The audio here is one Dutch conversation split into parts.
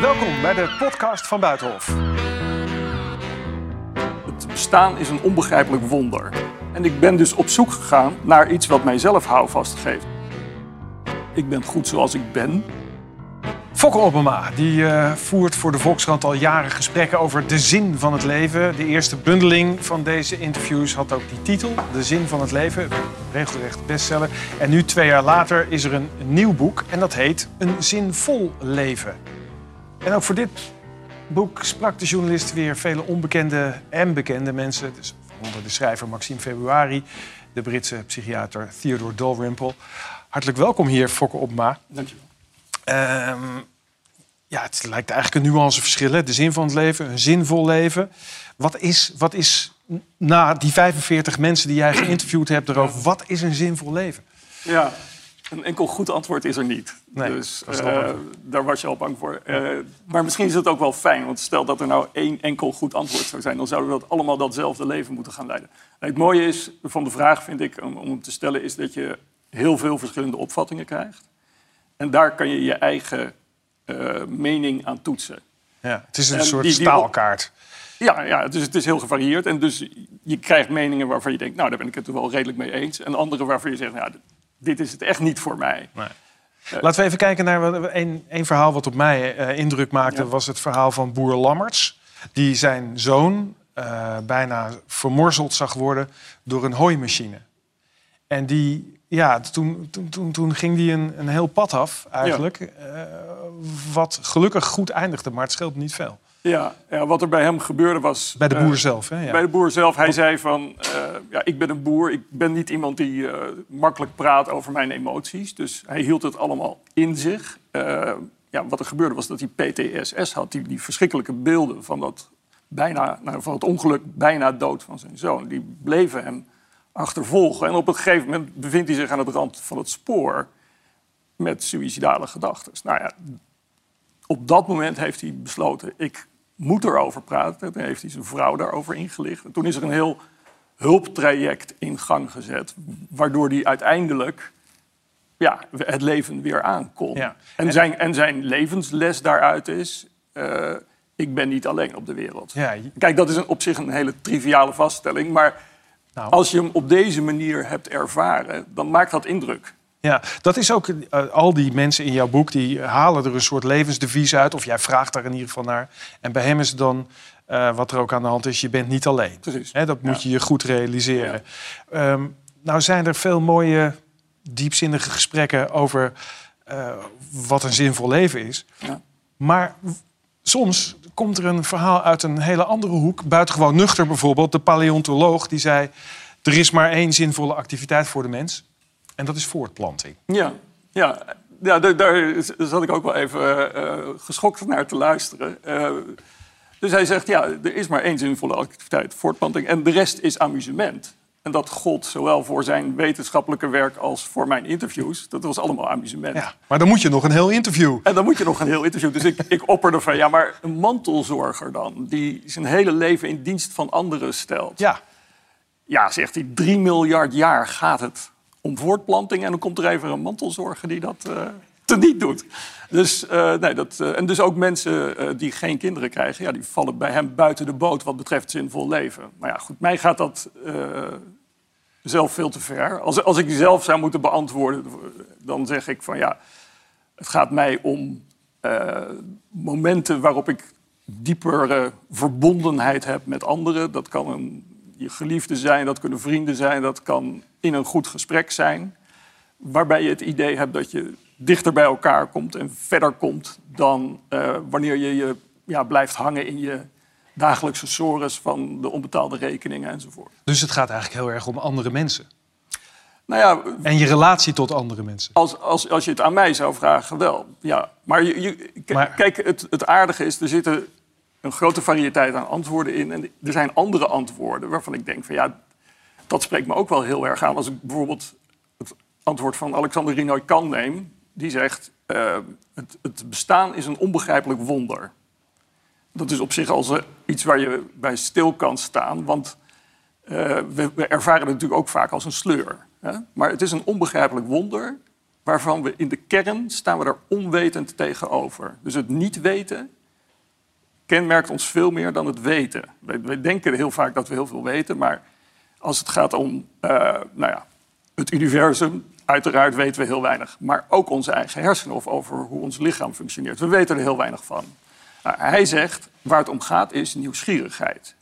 Welkom bij de podcast van Buitenhof. Het bestaan is een onbegrijpelijk wonder. En ik ben dus op zoek gegaan naar iets wat mijzelf houvast geeft. Ik ben goed zoals ik ben. Fokke Obama die, eh, voert voor de Volkskrant al jaren gesprekken over de zin van het leven. De eerste bundeling van deze interviews had ook die titel, De zin van het leven. Regelrecht bestseller. En nu, twee jaar later, is er een nieuw boek en dat heet Een zinvol leven. En ook voor dit boek sprak de journalist weer vele onbekende en bekende mensen. Dus onder de schrijver Maxime Februari, de Britse psychiater Theodore Dalrymple. Hartelijk welkom hier, Fokke Obama. Dankjewel. Ehm ja, het lijkt eigenlijk een nuanceverschil. Hè? De zin van het leven, een zinvol leven. Wat is, wat is na die 45 mensen die jij geïnterviewd hebt erover, wat is een zinvol leven? Ja, een enkel goed antwoord is er niet. Nee, dus eh, daar was je al bang voor. Eh, maar misschien is het ook wel fijn. Want stel dat er nou één enkel goed antwoord zou zijn... dan zouden we dat allemaal datzelfde leven moeten gaan leiden. En het mooie is van de vraag, vind ik, om, om hem te stellen... is dat je heel veel verschillende opvattingen krijgt. En daar kan je je eigen eh, mening aan toetsen. Ja, het is een En soort die- die- staalkaart. Ja, ja dus het is heel gevarieerd. En dus je krijgt meningen waarvan je denkt... nou, daar ben ik het er wel redelijk mee eens. En andere waarvan je zegt, nou, dit is het echt niet voor mij. Nee. Laten we even kijken naar een, een verhaal wat op mij eh, indruk maakte. Ja. was het verhaal van boer Lammerts. Die zijn zoon eh, bijna vermorzeld zag worden door een hooimachine. En die, ja, toen, toen, toen, toen ging die een, een heel pad af eigenlijk. eh, wat gelukkig goed eindigde, maar het scheelt niet veel. Ja, ja, wat er bij hem gebeurde was... Bij de eh, boer zelf, hè? Ja. Bij de boer zelf. Hij zei van, eh, ja, ik ben een boer. Ik ben niet iemand die eh, makkelijk praat over mijn emoties. Dus hij hield het allemaal in zich. Eh, ja, wat er gebeurde was dat hij PTSS had. Die, die verschrikkelijke beelden van, dat bijna, nou, van het ongeluk bijna dood van zijn zoon. Die bleven hem achtervolgen. En op een gegeven moment bevindt hij zich aan het rand van het spoor... met suïcidale gedachten. Nou ja, op dat moment heeft hij besloten, ik moet erover praten. Toen heeft hij zijn vrouw daarover ingelicht. En toen is er een heel hulptraject in gang gezet... waardoor hij uiteindelijk ja, het leven weer aankon. Ja. En, zijn, en zijn levensles daaruit is... eh, ik ben niet alleen op de wereld. Ja, je- Kijk, dat is een, op zich een hele triviale vaststelling... maar Nou. als je hem op deze manier hebt ervaren... dan maakt dat indruk. Ja, dat is ook eh, al die mensen in jouw boek die halen er een soort levensdevies uit, of jij vraagt daar in ieder geval naar. En bij hem is het dan eh, wat er ook aan de hand is: je bent niet alleen. Precies. Dat moet Ja. je je goed realiseren. Ehm, nou zijn er veel mooie, diepzinnige gesprekken over eh, wat een zinvol leven is. Ja. Maar soms komt er een verhaal uit een hele andere hoek. Buitengewoon nuchter bijvoorbeeld. De paleontoloog die zei... er is maar één zinvolle activiteit voor de mens. En dat is voortplanting. Ja, ja. ja daar, daar zat ik ook wel even eh, eh, geschokt naar te luisteren. Eh, dus hij zegt, ja, er is maar één zinvolle activiteit, voortplanting. En de rest is amusement. En dat gold zowel voor zijn wetenschappelijke werk als voor mijn interviews. Dat was allemaal amusement. Ja, maar dan moet je nog een heel interview. En dan moet je nog een heel interview. Dus ik, ik opperde van, ja, maar een mantelzorger dan... die zijn hele leven in dienst van anderen stelt. Ja, Ja, zegt hij, 3 miljard jaar gaat het om voortplanting. En dan komt er even een mantelzorger die dat eh teniet doet. Dus, eh, nee, dat, eh, en dus ook mensen die geen kinderen krijgen... Ja, die vallen bij hem buiten de boot wat betreft zinvol leven. Maar ja, goed, mij gaat dat zelf veel te ver. Als, als ik zelf zou moeten beantwoorden, dan zeg ik van ja... het gaat mij om momenten waarop ik diepere verbondenheid heb met anderen. Dat kan een, je geliefde zijn, dat kunnen vrienden zijn, dat kan in een goed gesprek zijn. Waarbij je het idee hebt dat je dichter bij elkaar komt en verder komt dan eh, wanneer je je ja, blijft hangen in je dagelijkse sores van de onbetaalde rekeningen enzovoort. dus het gaat eigenlijk heel erg om andere mensen. Nou ja, En je relatie tot andere mensen. Als, als, als je het aan mij zou vragen, wel. Ja. Maar, je, Maar- kijk, het, het aardige is, er zitten een grote variëteit aan antwoorden in. En er zijn andere antwoorden waarvan ik denk van ja, dat spreekt me ook wel heel erg aan. Als ik bijvoorbeeld het antwoord van Alexander Rinoy kan neem, die zegt: eh, het, het bestaan is een onbegrijpelijk wonder. Dat is op zich al zo- iets waar je bij stil kan staan, want eh, we, we ervaren het natuurlijk ook vaak als een sleur. Hè? Maar het is een onbegrijpelijk wonder waarvan we in de kern staan we er onwetend tegenover. Dus het niet weten kenmerkt ons veel meer dan het weten. We, denken heel vaak dat we heel veel weten, maar als het gaat om uh, nou ja, het universum, uiteraard weten we heel weinig. Maar ook onze eigen hersenen of over hoe ons lichaam functioneert. We weten er heel weinig van. Nou, hij zegt, waar het om gaat is nieuwsgierigheid.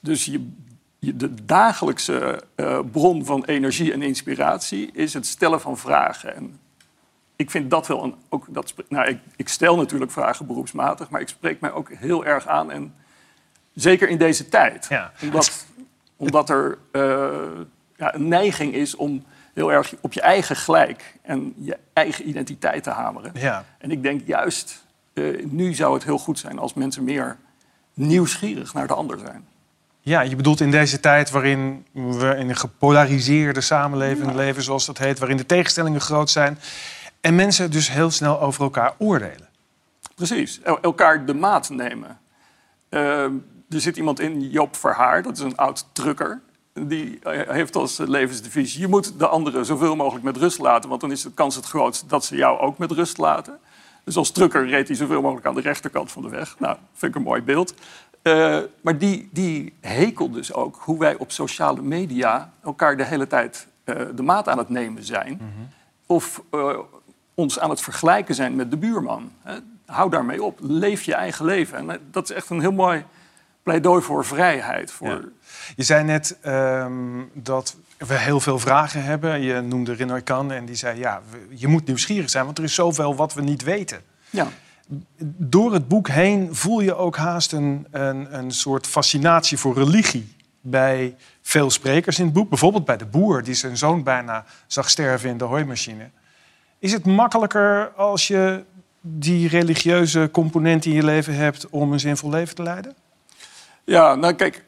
Dus je, de dagelijkse uh, bron van energie en inspiratie is het stellen van vragen. En ik vind dat wel een. Ook dat, nou, ik, ik, stel natuurlijk vragen beroepsmatig, maar ik spreek mij ook heel erg aan. En zeker in deze tijd. Ja. Omdat, omdat er uh, ja, een neiging is om heel erg op je eigen gelijk en je eigen identiteit te hameren. Ja. En ik denk juist, uh, nu zou het heel goed zijn als mensen meer nieuwsgierig naar de ander zijn. Ja, je bedoelt in deze tijd waarin we in een gepolariseerde samenleving leven, zoals dat heet, waarin de tegenstellingen groot zijn en mensen dus heel snel over elkaar oordelen. Precies, elkaar de maat nemen. Uh, er zit iemand in, Joop Verhaar, dat is een oud trucker. Die eh, heeft als levensdevisie: je moet de anderen zoveel mogelijk met rust laten, want dan is de kans het grootst dat ze jou ook met rust laten. Dus als trucker reed hij zoveel mogelijk aan de rechterkant van de weg. Nou, vind ik een mooi beeld. Uh, maar die, die hekelt dus ook hoe wij op sociale media elkaar de hele tijd uh, de maat aan het nemen zijn. Mm -hmm. Of uh, ons aan het vergelijken zijn met de buurman. Hou daarmee op. Leef je eigen leven. En dat is echt een heel mooi pleidooi voor vrijheid. Voor... Je zei net um, dat we heel veel vragen hebben. Je noemde Renoy Kan en die zei... ja, je moet nieuwsgierig zijn, want er is zoveel wat we niet weten. Ja. Door het boek heen voel je ook haast een, een, een soort fascinatie voor religie bij veel sprekers in het boek. Bijvoorbeeld bij de boer die zijn zoon bijna zag sterven in de hooimachine. Is het makkelijker als je die religieuze component in je leven hebt om een zinvol leven te leiden? Ja, nou kijk,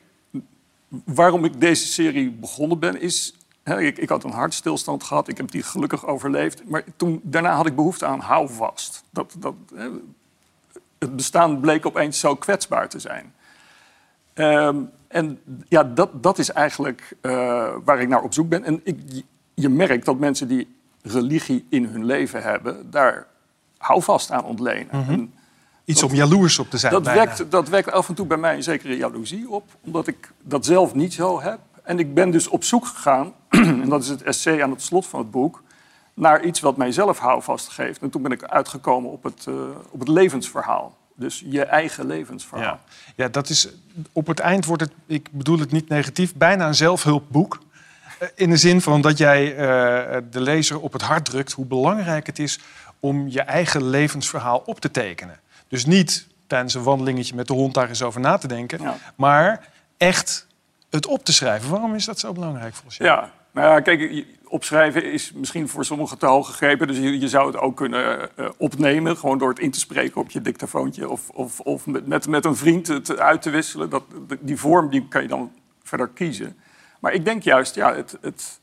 waarom ik deze serie begonnen ben is... Ik, ik, had een hartstilstand gehad, ik heb die gelukkig overleefd. Maar toen, daarna had ik behoefte aan houvast. Dat, dat, het bestaan bleek opeens zo kwetsbaar te zijn. Um, en ja, dat, dat is eigenlijk uh, waar ik naar op zoek ben. En ik, je merkt dat mensen die religie in hun leven hebben, daar houvast aan ontlenen. Mhm. Iets om jaloers op te zijn. Dat wekt, dat wekt af en toe bij mij een zekere jaloezie op, omdat ik dat zelf niet zo heb. En ik ben dus op zoek gegaan, en dat is het essay aan het slot van het boek, naar iets wat mijzelf houvast geeft. En toen ben ik uitgekomen op het, uh, op het levensverhaal. Dus je eigen levensverhaal. Ja. ja, dat is op het eind wordt het, ik bedoel het niet negatief, bijna een zelfhulpboek. Eh, in de zin van dat jij uh, de lezer op het hart drukt hoe belangrijk het is om je eigen levensverhaal op te tekenen. Dus niet tijdens een wandelingetje met de hond daar eens over na te denken, maar echt het op te schrijven. Waarom is dat zo belangrijk volgens jou? Ja, nou ja, kijk, opschrijven is misschien voor sommigen te hoog gegrepen. Dus je, je zou het ook kunnen uh, opnemen, gewoon door het in te spreken op je dictafoontje. Of, of, of met, met een vriend het uit te wisselen. Dat, die vorm die kan je dan verder kiezen. Maar ik denk juist, ja, het, het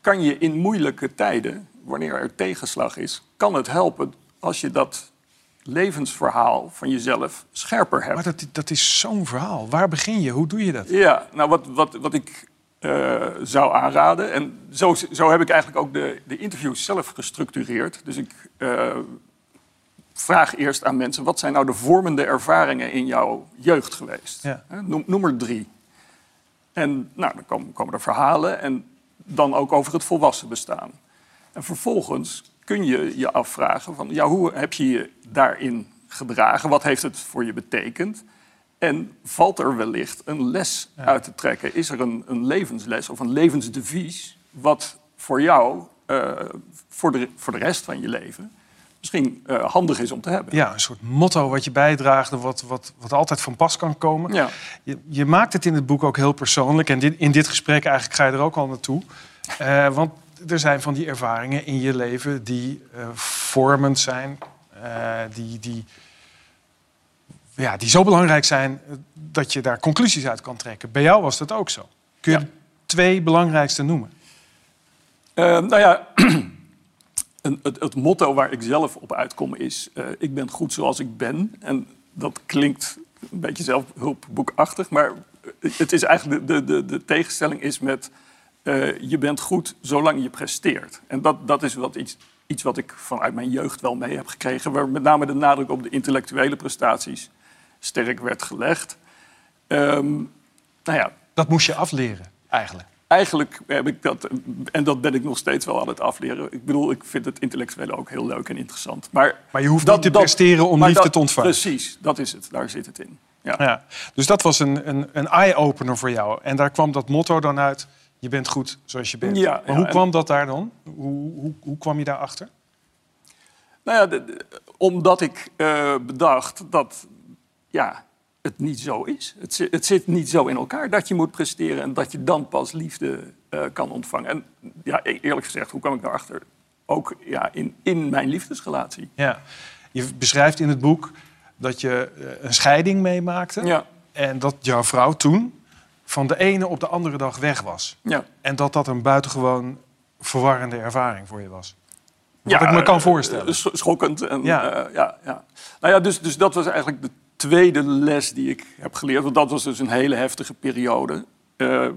kan je in moeilijke tijden, wanneer er tegenslag is, kan het helpen als je dat levensverhaal van jezelf scherper hebt. Maar dat, dat is zo'n verhaal. Waar begin je? Hoe doe je dat? Ja, nou wat, wat, wat ik uh, zou aanraden, en zo, zo heb ik eigenlijk ook de, de interviews zelf gestructureerd. Dus ik uh, vraag eerst aan mensen, wat zijn nou de vormende ervaringen in jouw jeugd geweest? Ja. Noem, noem er drie. En nou, dan komen, komen er verhalen en dan ook over het volwassen bestaan. En vervolgens kun je je afvragen van, ja, hoe heb je je daarin gedragen? Wat heeft het voor je betekend? En valt er wellicht een les uit te trekken? Is er een, een, levensles of een levensdevies wat voor jou, uh, voor, de, voor de rest van je leven, misschien uh, handig is om te hebben. Ja, een soort motto wat je bijdraagt, wat, wat, wat altijd van pas kan komen. Ja. Je, je, maakt het in het boek ook heel persoonlijk. En dit, in dit gesprek eigenlijk ga je er ook al naartoe. Uh, want er zijn van die ervaringen in je leven die uh, vormend zijn. die, die, ja, die zo belangrijk zijn dat je daar conclusies uit kan trekken. Bij jou was dat ook zo. Kun je ja. twee belangrijkste noemen? nou ja... het, het, motto waar ik zelf op uitkom is: uh, ik ben goed zoals ik ben. En dat klinkt een beetje zelfhulpboekachtig, maar het is eigenlijk de, de, de tegenstelling is met uh, je bent goed zolang je presteert. En dat, dat is wat iets iets wat ik vanuit mijn jeugd wel mee heb gekregen, waar met name de nadruk op de intellectuele prestaties sterk werd gelegd. Ehm, nou ja, Dat moest je afleren, eigenlijk. Eigenlijk heb ik dat, en dat ben ik nog steeds wel aan het afleren. Ik bedoel, ik vind het intellectuele ook heel leuk en interessant. Maar, Maar je hoeft dat- niet te dat- presteren om liefde dat- te ontvangen. Precies, dat is het. Daar zit het in. Ja. Ja. Dus dat was een, een, een eye-opener voor jou. En daar kwam dat motto dan uit, je bent goed zoals je bent. Ja, maar ja, hoe en- kwam dat daar dan? Hoe, hoe, hoe kwam je daarachter? Nou ja, de- de- omdat ik eh, bedacht dat ja, het niet zo is. Het, het zit niet zo in elkaar dat je moet presteren en dat je dan pas liefde eh, kan ontvangen. En ja, e- eerlijk gezegd, hoe kwam ik daarachter? Ook ja, in, in mijn liefdesrelatie. Ja. Je beschrijft in het boek dat je eh, een scheiding meemaakte. Ja, En dat jouw vrouw toen van de ene op de andere dag weg was. ja. En dat dat een buitengewoon verwarrende ervaring voor je was. Wat Ja, ik me kan eh, voorstellen. sch- schokkend. En, Ja. ja. ja, ja. Nou ja, dus, dus dat was eigenlijk de tweede les die ik heb geleerd. Want dat was dus een hele heftige periode. Eh,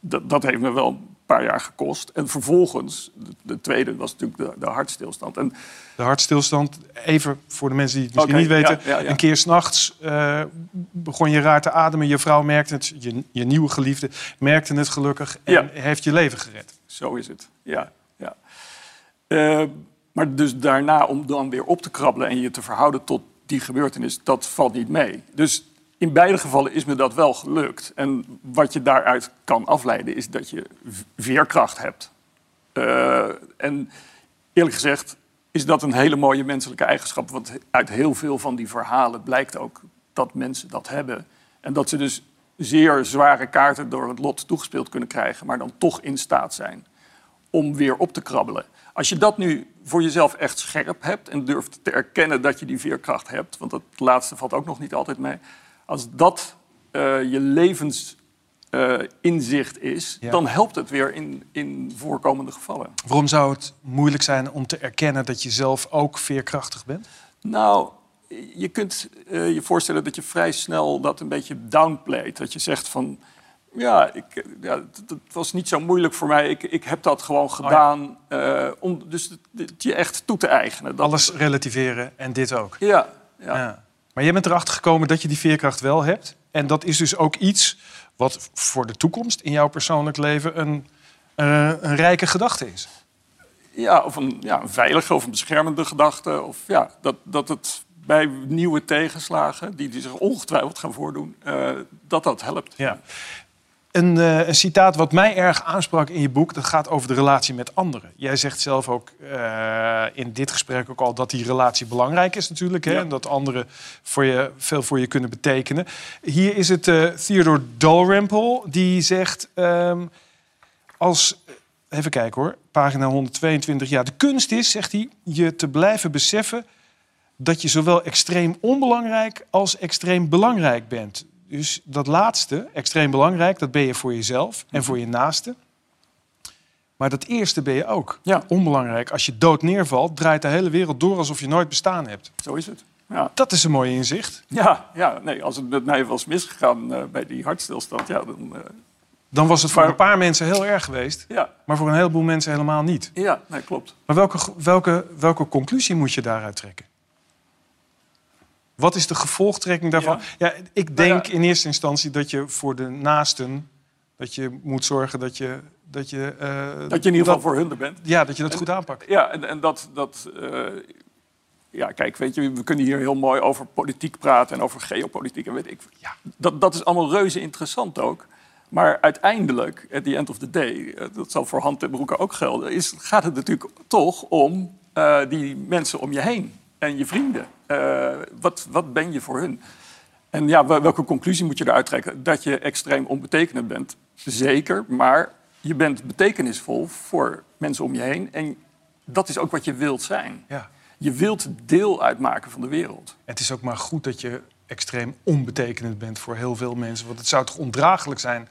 dat, dat heeft me wel een paar jaar gekost. En vervolgens, de, de tweede was natuurlijk de, de hartstilstand. En De hartstilstand, even voor de mensen die het misschien niet weten. ja, ja, ja. Een keer s'nachts uh, begon je raar te ademen. Je vrouw merkte het, je, je nieuwe geliefde merkte het gelukkig. En heeft je leven gered. zo is het, ja. ja. Eh, maar dus daarna, om dan weer op te krabbelen en je te verhouden tot die gebeurtenis, dat valt niet mee. Dus in beide gevallen is me dat wel gelukt. En wat je daaruit kan afleiden, is dat je veerkracht hebt. Eh, en eerlijk gezegd is dat een hele mooie menselijke eigenschap. Want uit heel veel van die verhalen blijkt ook dat mensen dat hebben. En dat ze dus zeer zware kaarten door het lot toegespeeld kunnen krijgen, maar dan toch in staat zijn om weer op te krabbelen. Als je dat nu voor jezelf echt scherp hebt en durft te erkennen dat je die veerkracht hebt, want dat laatste valt ook nog niet altijd mee. Als dat eh, je levensinzicht is, Ja. dan helpt het weer in, in voorkomende gevallen. Waarom zou het moeilijk zijn om te erkennen dat je zelf ook veerkrachtig bent? Nou, je kunt eh, je voorstellen dat je vrij snel dat een beetje downplayt. Dat je zegt van, ja, ik, ja het, het was niet zo moeilijk voor mij. Ik, ik heb dat gewoon gedaan. eh, om dus het, je echt toe te eigenen. Dat, Alles relativeren en dit ook. Ja, ja. Ja. Maar jij bent erachter gekomen dat je die veerkracht wel hebt. En dat is dus ook iets wat voor de toekomst in jouw persoonlijk leven een, eh, een rijke gedachte is. Ja, of een, ja, een veilige of een beschermende gedachte. Of ja, dat, dat het bij nieuwe tegenslagen, die, die zich ongetwijfeld gaan voordoen, eh, dat dat helpt. Ja. Een, eh, een citaat wat mij erg aansprak in je boek, dat gaat over de relatie met anderen. Jij zegt zelf ook eh, in dit gesprek ook al dat die relatie belangrijk is natuurlijk. Hè? Ja. En dat anderen voor je, veel voor je kunnen betekenen. Hier is het eh, Theodore Dalrymple die zegt... ehm, als, even kijken hoor, pagina 122. Ja, de kunst is, zegt hij, je te blijven beseffen dat je zowel extreem onbelangrijk als extreem belangrijk bent. Dus dat laatste, extreem belangrijk, dat ben je voor jezelf en voor je naaste. Maar dat eerste ben je ook. Ja. Onbelangrijk. Als je dood neervalt, draait de hele wereld door alsof je nooit bestaan hebt. Zo is het. Ja. Dat is een mooi inzicht. Ja, ja nee, als het met mij was misgegaan eh, bij die hartstilstand, ja, dan... eh, Dan was het voor Maar- een paar mensen heel erg geweest, ja, maar voor een heleboel mensen helemaal niet. ja nee, klopt. Maar welke, welke, welke conclusie moet je daaruit trekken? Wat is de gevolgtrekking daarvan? Ja. ik denk Nou ja. in eerste instantie dat je voor de naasten... dat je moet zorgen dat je... Dat je, eh, Dat je in ieder geval voor hun er bent. Ja, dat je dat goed aanpakt. Ja, en, en dat... dat eh, ja, kijk, weet je, we kunnen hier heel mooi over politiek praten en over geopolitiek en weet ik. Ja, dat, dat is allemaal reuze interessant ook. Maar uiteindelijk, at the end of the day, eh, dat zal voor Hand en Broeke ook gelden, is, gaat het natuurlijk toch om die mensen om je heen en je vrienden. Eh, wat, wat ben je voor hun? En ja, wel- welke conclusie moet je eruit trekken? Dat je extreem onbetekenend bent, zeker. Maar je bent betekenisvol voor mensen om je heen. En dat is ook wat je wilt zijn. Ja. Je wilt deel uitmaken van de wereld. Het is ook maar goed dat je extreem onbetekenend bent voor heel veel mensen. Want het zou toch ondraaglijk zijn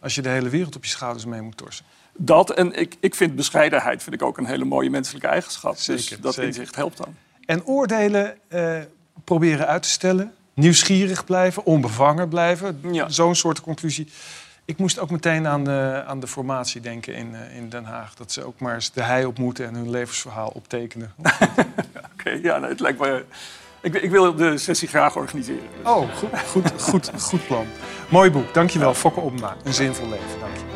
als je de hele wereld op je schouders mee moet torsen. Dat en ik, ik vind bescheidenheid vind ik ook een hele mooie menselijke eigenschap. dus dat zeker. inzicht helpt dan. En oordelen eh, proberen uit te stellen. Nieuwsgierig blijven, onbevangen blijven. Ja. Zo'n soort conclusie Ik moest ook meteen aan de, aan de formatie denken in, uh, in Den Haag. Dat ze ook maar eens de hei op moeten en hun levensverhaal optekenen. Oké, ja, nou, het lijkt me... Ik, ik, wil de sessie graag organiseren. Dus. Oh, goed, goed, goed, goed plan. Mooi boek, dankjewel. Fokke Opma, Een zinvol leven. Dank je.